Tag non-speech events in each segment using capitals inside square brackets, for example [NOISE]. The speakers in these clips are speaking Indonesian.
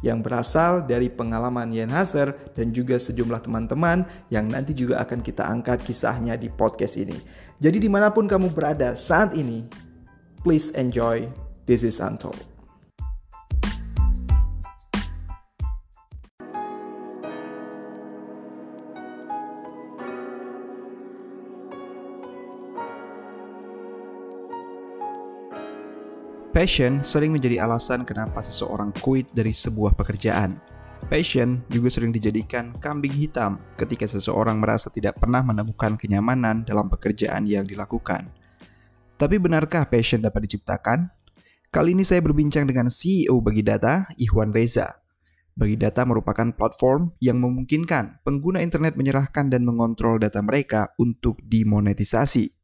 yang berasal dari pengalaman Yen Hazer dan juga sejumlah teman-teman yang nanti juga akan kita angkat kisahnya di podcast ini. Jadi di mana pun kamu berada saat ini, please enjoy This is Untold. Passion sering menjadi alasan kenapa seseorang quit dari sebuah pekerjaan. Passion juga sering dijadikan kambing hitam ketika seseorang merasa tidak pernah menemukan kenyamanan dalam pekerjaan yang dilakukan. Tapi benarkah passion dapat diciptakan? Kali ini saya berbincang dengan CEO Bagi Data, Ikhwan Reza. Bagi Data merupakan platform yang memungkinkan pengguna internet menyerahkan dan mengontrol data mereka untuk dimonetisasi.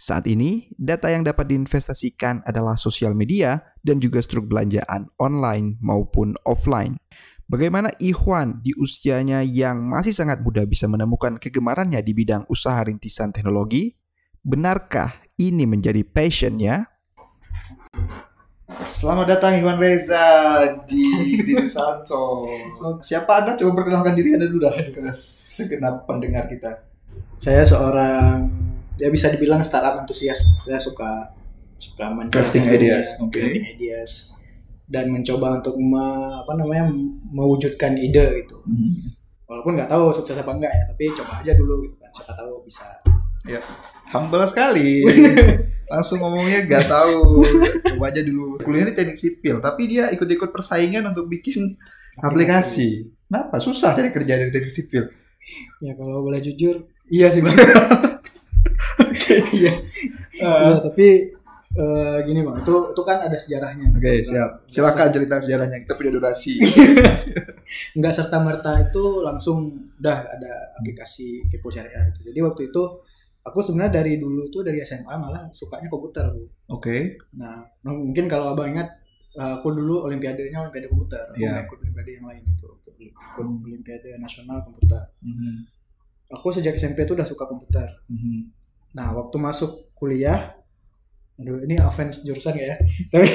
Saat ini, data yang dapat diinvestasikan adalah sosial media dan juga struk belanjaan online maupun offline. Bagaimana Ikhwan di usianya yang masih sangat muda bisa menemukan kegemarannya di bidang usaha rintisan teknologi? Benarkah ini menjadi passionnya? Selamat datang Iwan Reza di [LAUGHS] Santo. Siapa Anda? Coba perkenalkan diri Anda dulu dah ke segenap pendengar kita. Saya seorang ya bisa dibilang startup antusias. Saya suka suka crafting ideas okay. crafting ideas. Dan mencoba untuk me, apa namanya mewujudkan ide gitu. Hmm. walaupun nggak tahu sukses apa enggak ya tapi coba aja dulu gitu kan. Siapa tahu bisa. Ya humble sekali. [LAUGHS] Langsung ngomongnya nggak tahu. Coba aja dulu. Kuliahnya teknik sipil tapi dia ikut-ikut persaingan untuk bikin aplikasi. Kenapa? Susah cari kerja dari teknik sipil. Ya kalau boleh jujur iya sih bang [LAUGHS] iya. Uh, tapi uh, gini bang. Itu itu kan ada sejarahnya. Oke okay, siap. silakan cerita sejarahnya. Kita punya durasi. [LAUGHS] Nggak serta merta itu langsung udah ada aplikasi kepo syariah itu. Jadi waktu itu aku sebenarnya dari dulu tuh dari SMA malah sukanya komputer oke. Okay. nah mungkin kalau abang ingat eh, aku dulu olimpiadenya olimpiade komputer. Aku yeah. ikut olimpiade yang lain itu ikut olimpiade nasional komputer. Mm -hmm. aku sejak SMP tuh udah suka komputer. Mm -hmm Nah, waktu masuk kuliah, aduh ini offense jurusan ya, [LAUGHS] tapi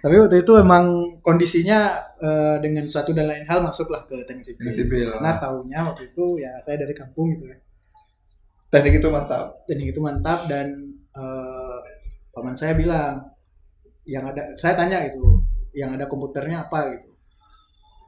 tapi waktu itu emang kondisinya uh, dengan suatu dan lain hal masuklah ke teknik sipil. sipil. Karena tahunya waktu itu ya saya dari kampung gitu ya. Teknik itu mantap. Teknik itu mantap dan uh, paman saya bilang yang ada saya tanya itu yang ada komputernya apa gitu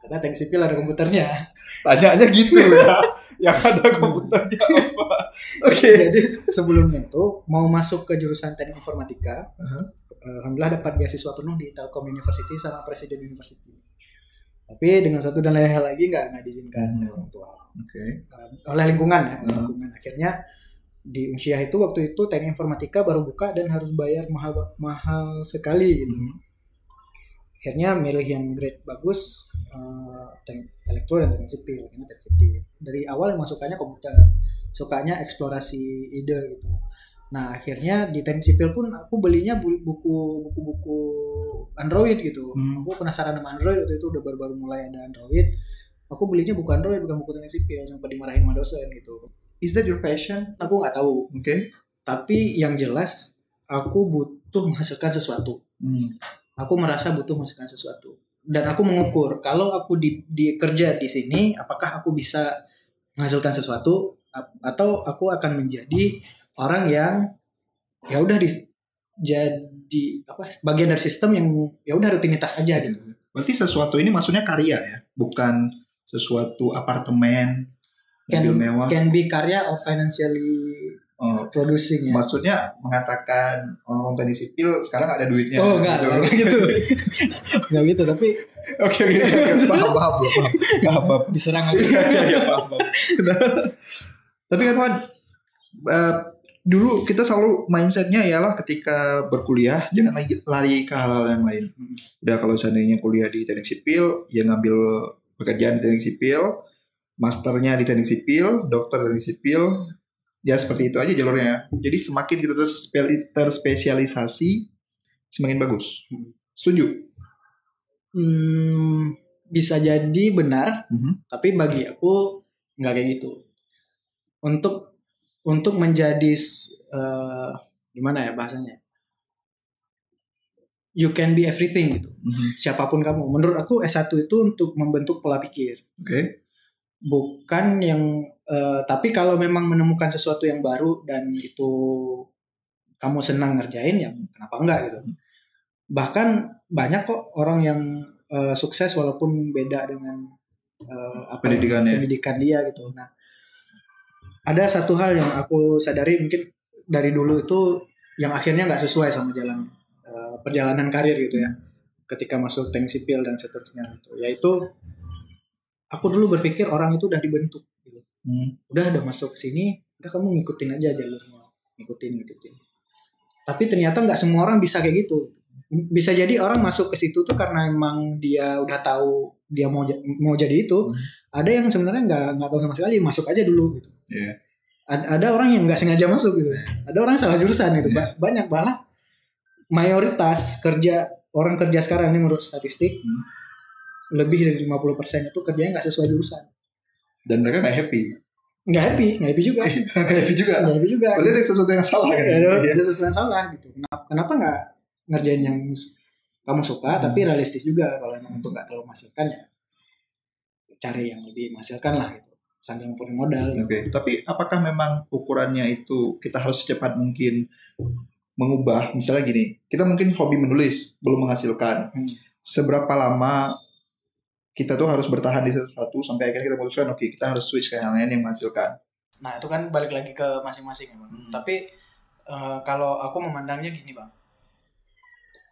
karena tank sipil ada komputernya. Tanya aja gitu ya. yang ada komputernya apa? Oke. Okay. Jadi sebelumnya itu mau masuk ke jurusan teknik informatika, uh-huh. alhamdulillah dapat beasiswa penuh di Telkom University sama Presiden University. Tapi dengan satu dan lain hal lagi nggak nggak diizinkan oleh orang tua. Oke. Okay. oleh lingkungan ya, uh-huh. lingkungan. Akhirnya di usia itu waktu itu teknik informatika baru buka dan harus bayar mahal mahal sekali gitu. Hmm akhirnya milih yang grade bagus uh, elektro dan teknik sipil ini teknik sipil. Dari awal yang masukannya komputer sukanya eksplorasi ide gitu. Nah akhirnya di teknik sipil pun aku belinya buku buku-buku Android gitu. Hmm. aku penasaran sama Android waktu itu udah baru-baru mulai ada Android. Aku belinya buku Android bukan buku teknik sipil sampai dimarahin sama dosen gitu. Is that your passion? Aku nggak tahu. Oke. Okay. tapi yang jelas aku butuh menghasilkan sesuatu. Hmm aku merasa butuh masukan sesuatu dan aku mengukur kalau aku di, di kerja di sini apakah aku bisa menghasilkan sesuatu atau aku akan menjadi orang yang ya udah di jadi apa bagian dari sistem yang ya udah rutinitas aja gitu. Berarti sesuatu ini maksudnya karya ya, bukan sesuatu apartemen can, mewah. Can be karya or financially Oh, producing ya. Maksudnya mengatakan orang teknik sipil sekarang ada duitnya. Oh enggak, gitu. enggak gitu. [LAUGHS] enggak gitu, tapi Oke oke oke [LAUGHS] paham paham paham. Paham paham. Diserang [LAUGHS] lagi. Iya iya paham paham. tapi kan Wan, uh, dulu kita selalu mindsetnya ialah ketika berkuliah jangan lagi lari ke hal-hal yang lain. Udah kalau seandainya kuliah di teknik sipil, ya ngambil pekerjaan di teknik sipil, masternya di teknik sipil, dokter teknik sipil, ya seperti itu aja jalurnya. Jadi semakin kita terspe- terspesialisasi, semakin bagus. Setuju? Hmm, bisa jadi benar, Mhm. tapi bagi aku nggak kayak gitu. Untuk untuk menjadi eh, gimana ya bahasanya? You can be everything gitu. Mhm. Siapa pun kamu. Menurut aku S1 itu untuk membentuk pola pikir. Oke. Bukan yang eh, tapi kalau memang menemukan sesuatu yang baru dan itu kamu senang ngerjain ya kenapa enggak gitu. Bahkan banyak kok orang yang eh, sukses walaupun beda dengan eh, apa Pendidikannya. pendidikan dia gitu. Nah ada satu hal yang aku sadari mungkin dari dulu itu yang akhirnya nggak sesuai sama jalan eh, perjalanan karir gitu ya. Ketika masuk teknik sipil dan seterusnya gitu. Yaitu aku dulu berpikir orang itu udah dibentuk gitu. Hmm. udah udah masuk sini udah kamu ngikutin aja jalurnya ngikutin ngikutin tapi ternyata nggak semua orang bisa kayak gitu bisa jadi orang masuk ke situ tuh karena emang dia udah tahu dia mau mau jadi itu Hmm. ada yang sebenarnya nggak nggak tahu sama sekali masuk aja dulu gitu Iya. ada, ada orang yang nggak sengaja masuk gitu ada orang salah jurusan gitu Ba- banyak malah mayoritas kerja orang kerja sekarang ini menurut statistik Hmm. Lebih dari 50% itu kerjanya nggak sesuai jurusan Dan mereka nggak happy. nggak happy nggak happy juga [LAUGHS] Nggak happy juga. nggak happy juga Berarti ada sesuatu yang salah kan? ada, Iya. ada sesuatu yang salah gitu kenapa kenapa nggak ngerjain yang kamu suka Hmm. tapi realistis juga kalau emang untuk nggak terlalu menghasilkan ya cari yang lebih menghasilkan lah gitu sambil ngumpulin modal gitu. Oke, tapi apakah memang ukurannya itu kita harus secepat mungkin mengubah? Misalnya gini, kita mungkin hobi menulis belum menghasilkan. Hmm. Seberapa lama kita tuh harus bertahan di sesuatu sampai akhirnya kita memutuskan oke kita harus switch ke yang lain yang menghasilkan. Nah itu kan balik lagi ke masing-masing ya bang. Hmm. Tapi eh, kalau aku memandangnya gini bang,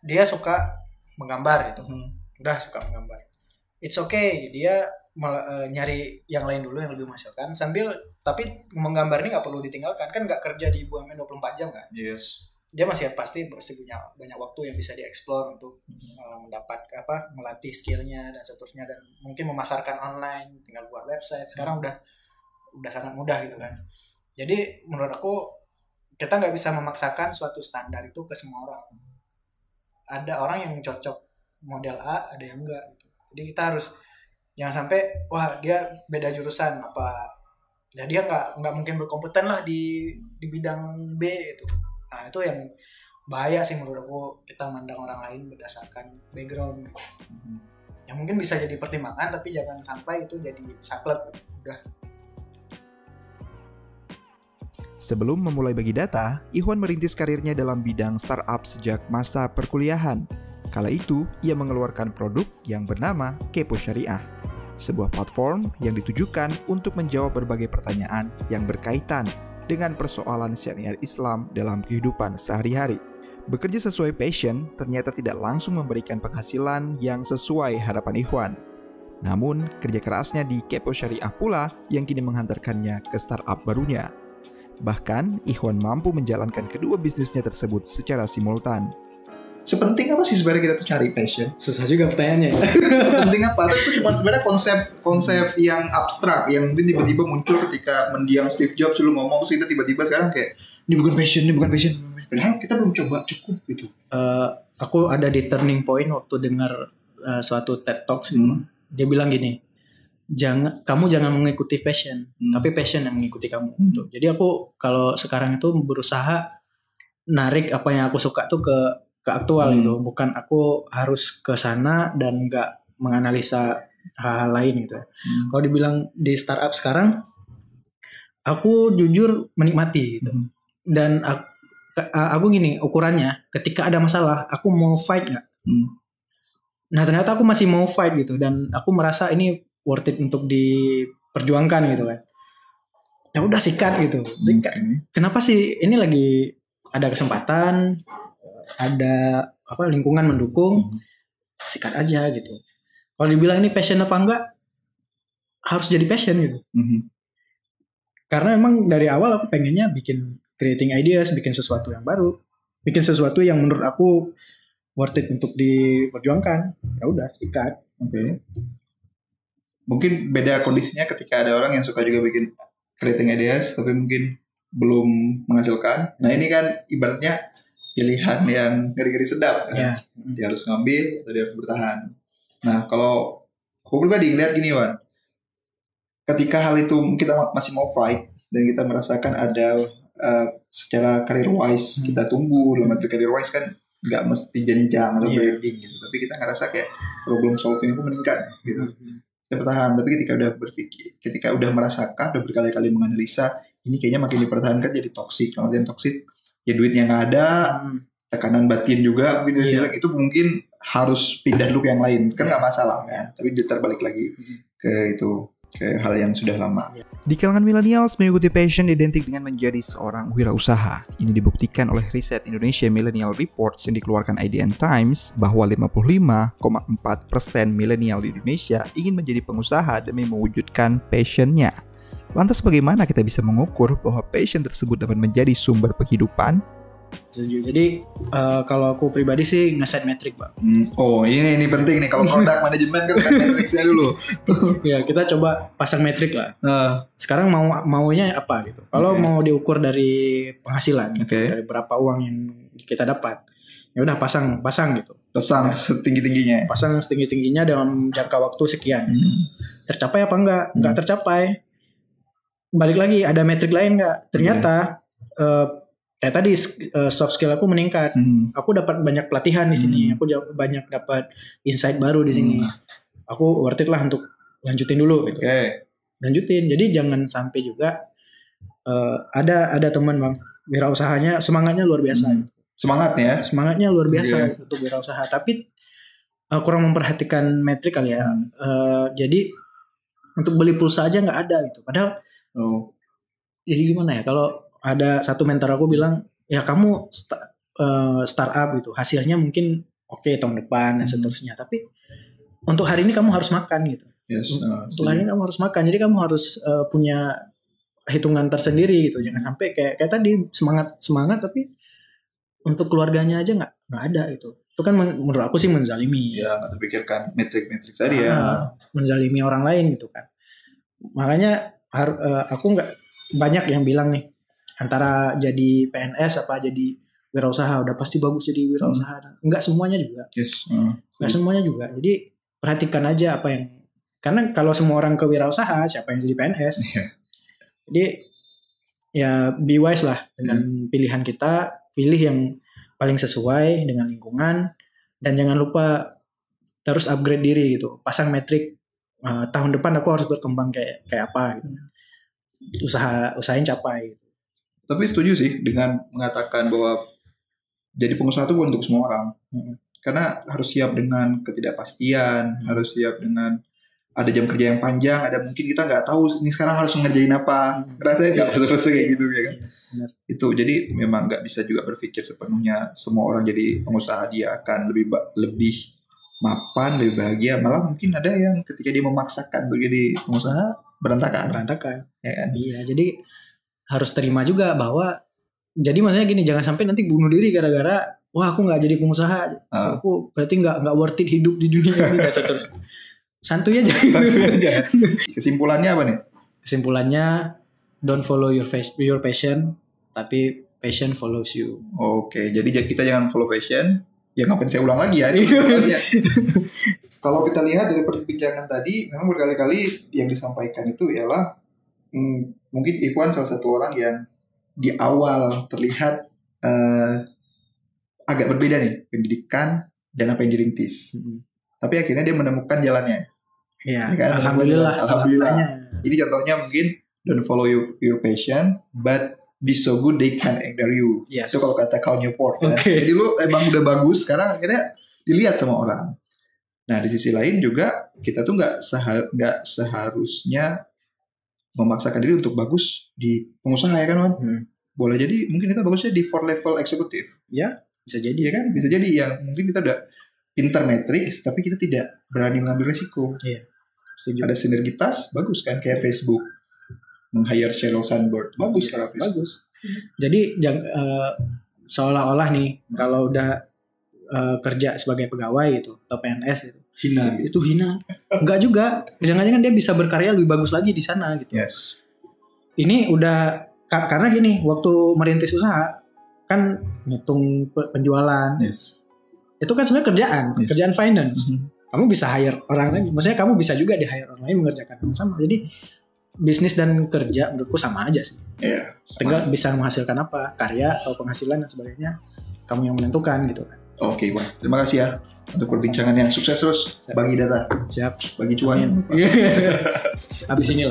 dia suka menggambar gitu, udah suka menggambar. It's okay, dia eh, nyari yang lain dulu yang lebih menghasilkan sambil tapi menggambar ini nggak perlu ditinggalkan kan nggak kerja di BUMN 24 jam kan. Yes. Dia masih pasti pasti punya banyak waktu yang bisa dieksplor untuk eh, mendapat apa melatih skillnya dan seterusnya dan mungkin memasarkan online tinggal buat website. Sekarang udah udah sangat mudah gitu kan. Jadi menurut aku kita nggak bisa memaksakan suatu standar itu ke semua orang. Ada orang yang cocok model A ada yang enggak gitu. Jadi kita harus jangan sampai wah dia beda jurusan apa ya dia nggak nggak mungkin berkompeten lah di di bidang B itu nah itu yang bahaya sih menurut aku kita mandang orang lain berdasarkan background. Yang mungkin bisa jadi pertimbangan tapi jangan sampai itu jadi saklek. Udah. Sebelum memulai bagi data, Ikhwan merintis karirnya dalam bidang startup sejak masa perkuliahan. Kala itu, ia mengeluarkan produk yang bernama Kepo Syariah, sebuah platform yang ditujukan untuk menjawab berbagai pertanyaan yang berkaitan dengan persoalan syariat Islam dalam kehidupan sehari-hari. Bekerja sesuai passion ternyata tidak langsung memberikan penghasilan yang sesuai harapan Ikhwan. Namun, kerja kerasnya di Kepo Syariah pula yang kini menghantarkannya ke startup barunya. Bahkan, Ikhwan mampu menjalankan kedua bisnisnya tersebut secara simultan. Sepenting apa sih sebenarnya kita tuh cari passion? susah juga pertanyaannya ya. [LAUGHS] Sepenting apa? Itu cuma sebenarnya konsep konsep yang abstrak yang mungkin tiba-tiba muncul ketika mendiang Steve Jobs dulu ngomong terus kita tiba-tiba sekarang kayak ini bukan passion, ini bukan passion. Padahal kita belum coba cukup gitu. Eh, aku ada di turning point waktu dengar eh, suatu TED Talks gitu. Hmm. dia bilang gini jangan kamu jangan mengikuti passion Hmm. tapi passion yang mengikuti kamu Hmm. gitu. jadi aku kalau sekarang itu berusaha narik apa yang aku suka tuh ke ke aktual Hmm. gitu bukan aku harus ke sana dan nggak menganalisa hal-hal lain gitu Hmm. kalau dibilang di startup sekarang aku jujur menikmati gitu Hmm. dan aku, aku gini ukurannya ketika ada masalah aku mau fight nggak Hmm. Nah ternyata aku masih mau fight gitu dan aku merasa ini worth it untuk diperjuangkan gitu kan. Ya udah sikat gitu. Sikat. Oke. Kenapa sih ini lagi ada kesempatan, ada apa lingkungan mendukung, Hmm. sikat aja gitu. Kalau dibilang ini passion apa enggak, harus jadi passion gitu. Mhm. Karena emang dari awal aku pengennya bikin creating ideas, bikin sesuatu yang baru, bikin sesuatu yang menurut aku worth it untuk diperjuangkan. Ya udah sikat. Oke. Mungkin beda kondisinya ketika ada orang yang suka juga bikin creating ideas, tapi mungkin belum menghasilkan. Nah ini kan ibaratnya pilihan yang ngeri-ngeri sedap kan. Ya. Dia harus ngambil atau dia harus bertahan. Nah kalau aku pribadi ngeliat gini Wan, ketika hal itu kita ma- masih mau fight dan kita merasakan ada uh, secara career wise Hmm. kita tumbuh dalam arti career wise kan nggak mesti jenjang atau grading gitu, tapi kita ngerasa kayak problem solving itu meningkat gitu kita bertahan tapi ketika udah berpikir ketika udah merasakan udah berkali-kali menganalisa ini kayaknya makin dipertahankan jadi toksik kemudian toksik ya duitnya nggak ada Hmm. tekanan batin juga mungkin Iya. bilang, itu mungkin harus pindah dulu ke yang lain kan nggak masalah kan tapi dia terbalik lagi Hmm. ke itu ke hal yang sudah lama Di kalangan millennials, mengikuti passion identik dengan menjadi seorang wirausaha. Ini dibuktikan oleh riset Indonesia Millennial Reports yang dikeluarkan IDN Times bahwa 55,4% milenial di Indonesia ingin menjadi pengusaha demi mewujudkan passionnya. Lantas bagaimana kita bisa mengukur bahwa passion tersebut dapat menjadi sumber penghidupan? Setuju. Jadi eh, kalau aku pribadi sih ngeset metrik, Pak. Hmm, oh ini ini penting nih kalau produk manajemen kan matriksnya dulu [LAUGHS] ya, kita coba pasang metrik lah. Ah, Sekarang mau maunya apa gitu. Kalau Oke. mau diukur dari penghasilan, oke dari berapa uang yang kita dapat. Ya udah pasang pasang gitu. pesan setinggi tingginya Pasang setinggi-tingginya dalam jangka waktu sekian. Hmm. Tercapai apa enggak? Enggak Hmm. tercapai. Balik lagi ada metrik lain enggak? Ternyata eh, kayak tadi eh, soft skill aku meningkat. Hmm. aku dapat banyak pelatihan di sini Hmm. aku banyak dapat insight baru di sini Hmm. aku worth it lah untuk lanjutin dulu gitu Oke. lanjutin jadi jangan sampai juga eh, ada ada teman bang wirausahanya semangatnya luar biasa Hmm. Semangat ya. semangatnya luar biasa Iya. untuk wirausaha tapi eh, kurang memperhatikan metrik kali ya Hmm. Eh, jadi untuk beli pulsa aja nggak ada gitu padahal Oh. jadi gimana ya kalau ada satu mentor aku bilang ya kamu sta- eh, startup gitu hasilnya mungkin oke tahun depan dan Hmm. seterusnya tapi untuk hari ini kamu harus makan gitu Yes. untuk hari ini kamu harus makan jadi kamu harus eh, punya hitungan tersendiri gitu jangan sampai kayak kayak tadi semangat semangat tapi untuk keluarganya aja nggak nggak ada itu itu kan men- menurut aku sih menzalimi Ya nggak terpikirkan metrik-metrik tadi ya. Ah, menzalimi orang lain gitu kan makanya har- eh, aku nggak banyak yang bilang nih antara jadi PNS apa jadi wirausaha udah pasti bagus jadi wirausaha nggak semuanya juga Yes. ah. nggak semuanya juga jadi perhatikan aja apa yang karena kalau semua orang ke wirausaha siapa yang jadi PNS Iya. jadi ya be wise lah dengan pilihan kita pilih yang paling sesuai dengan lingkungan dan jangan lupa terus upgrade diri gitu pasang metrik uh, tahun depan aku harus berkembang kayak kayak apa gitu usaha usahain capai gitu. Tapi setuju sih dengan mengatakan bahwa jadi pengusaha itu untuk semua orang. Karena harus siap dengan ketidakpastian, Hmm. harus siap dengan ada jam kerja yang panjang, ada mungkin kita nggak tahu ini sekarang harus ngerjain apa. Hmm. Rasanya nggak Iya. selesai kayak gitu ya kan. Benar. Itu jadi memang nggak bisa juga berpikir sepenuhnya semua orang jadi pengusaha dia akan lebih lebih mapan, lebih bahagia. Malah mungkin ada yang ketika dia memaksakan untuk jadi pengusaha berantakan, berantakan ya kan? iya jadi harus terima juga bahwa jadi maksudnya gini jangan sampai nanti bunuh diri gara-gara wah aku nggak jadi pengusaha Ah. aku berarti nggak nggak worth it hidup di dunia ini [LAUGHS] dan seterusnya santuy aja Santuy aja. Kesimpulannya apa nih? kesimpulannya don't follow your face, your passion tapi passion follows you Oke, jadi j- kita jangan follow passion. Ya ngapain saya ulang lagi ya? [LAUGHS] Kalau kita lihat dari perbincangan tadi, memang berkali-kali yang disampaikan itu ialah hmm, mungkin Ikhwan salah satu orang yang di awal terlihat eh, agak berbeda nih pendidikan dan apa yang dirintis. Tapi akhirnya dia menemukan jalannya. ya Ya kan? alhamdulillah Alhamdulillah. Makanya, Ini contohnya mungkin don't follow your, your passion, but be so good they can ignore you. yes Itu kalau kata Cal Newport kan. Oke. Jadi lu emang udah bagus sekarang akhirnya dilihat sama orang. Nah di sisi lain juga kita tuh nggak sehar nggak seharusnya memaksakan diri untuk bagus di pengusaha ya kan Wan? Hmm. Boleh jadi mungkin kita bagusnya di four level eksekutif. bisa jadi Iya kan? Bisa jadi yang mungkin kita udah pinter matrix tapi kita tidak berani mengambil resiko. setuju Ada sinergitas bagus kan kayak Facebook meng-hire Sheryl Sandberg bagus kalau Facebook. bagus jadi jang, eh, seolah-olah nih kalau udah eh, kerja sebagai pegawai gitu atau PNS gitu Hina gitu. itu hina enggak juga jangan-jangan dia bisa berkarya lebih bagus lagi di sana gitu Yes. ini udah Ka- karena gini, waktu merintis usaha kan ngitung pe- penjualan. Yes. Itu kan sebenarnya kerjaan, Yes. kerjaan finance. Mhm. Kamu bisa hire orang lain, maksudnya kamu bisa juga di hire orang lain mengerjakan yang sama. Jadi bisnis dan kerja menurutku sama aja sih. Iya. Tinggal bisa menghasilkan apa, karya atau penghasilan dan sebagainya. Kamu yang menentukan gitu kan. Oke, Bang. Terima kasih ya untuk perbincangan yang sukses terus bagi data, Siap. bagi cuan. [LAUGHS] Habis ini [LAUGHS]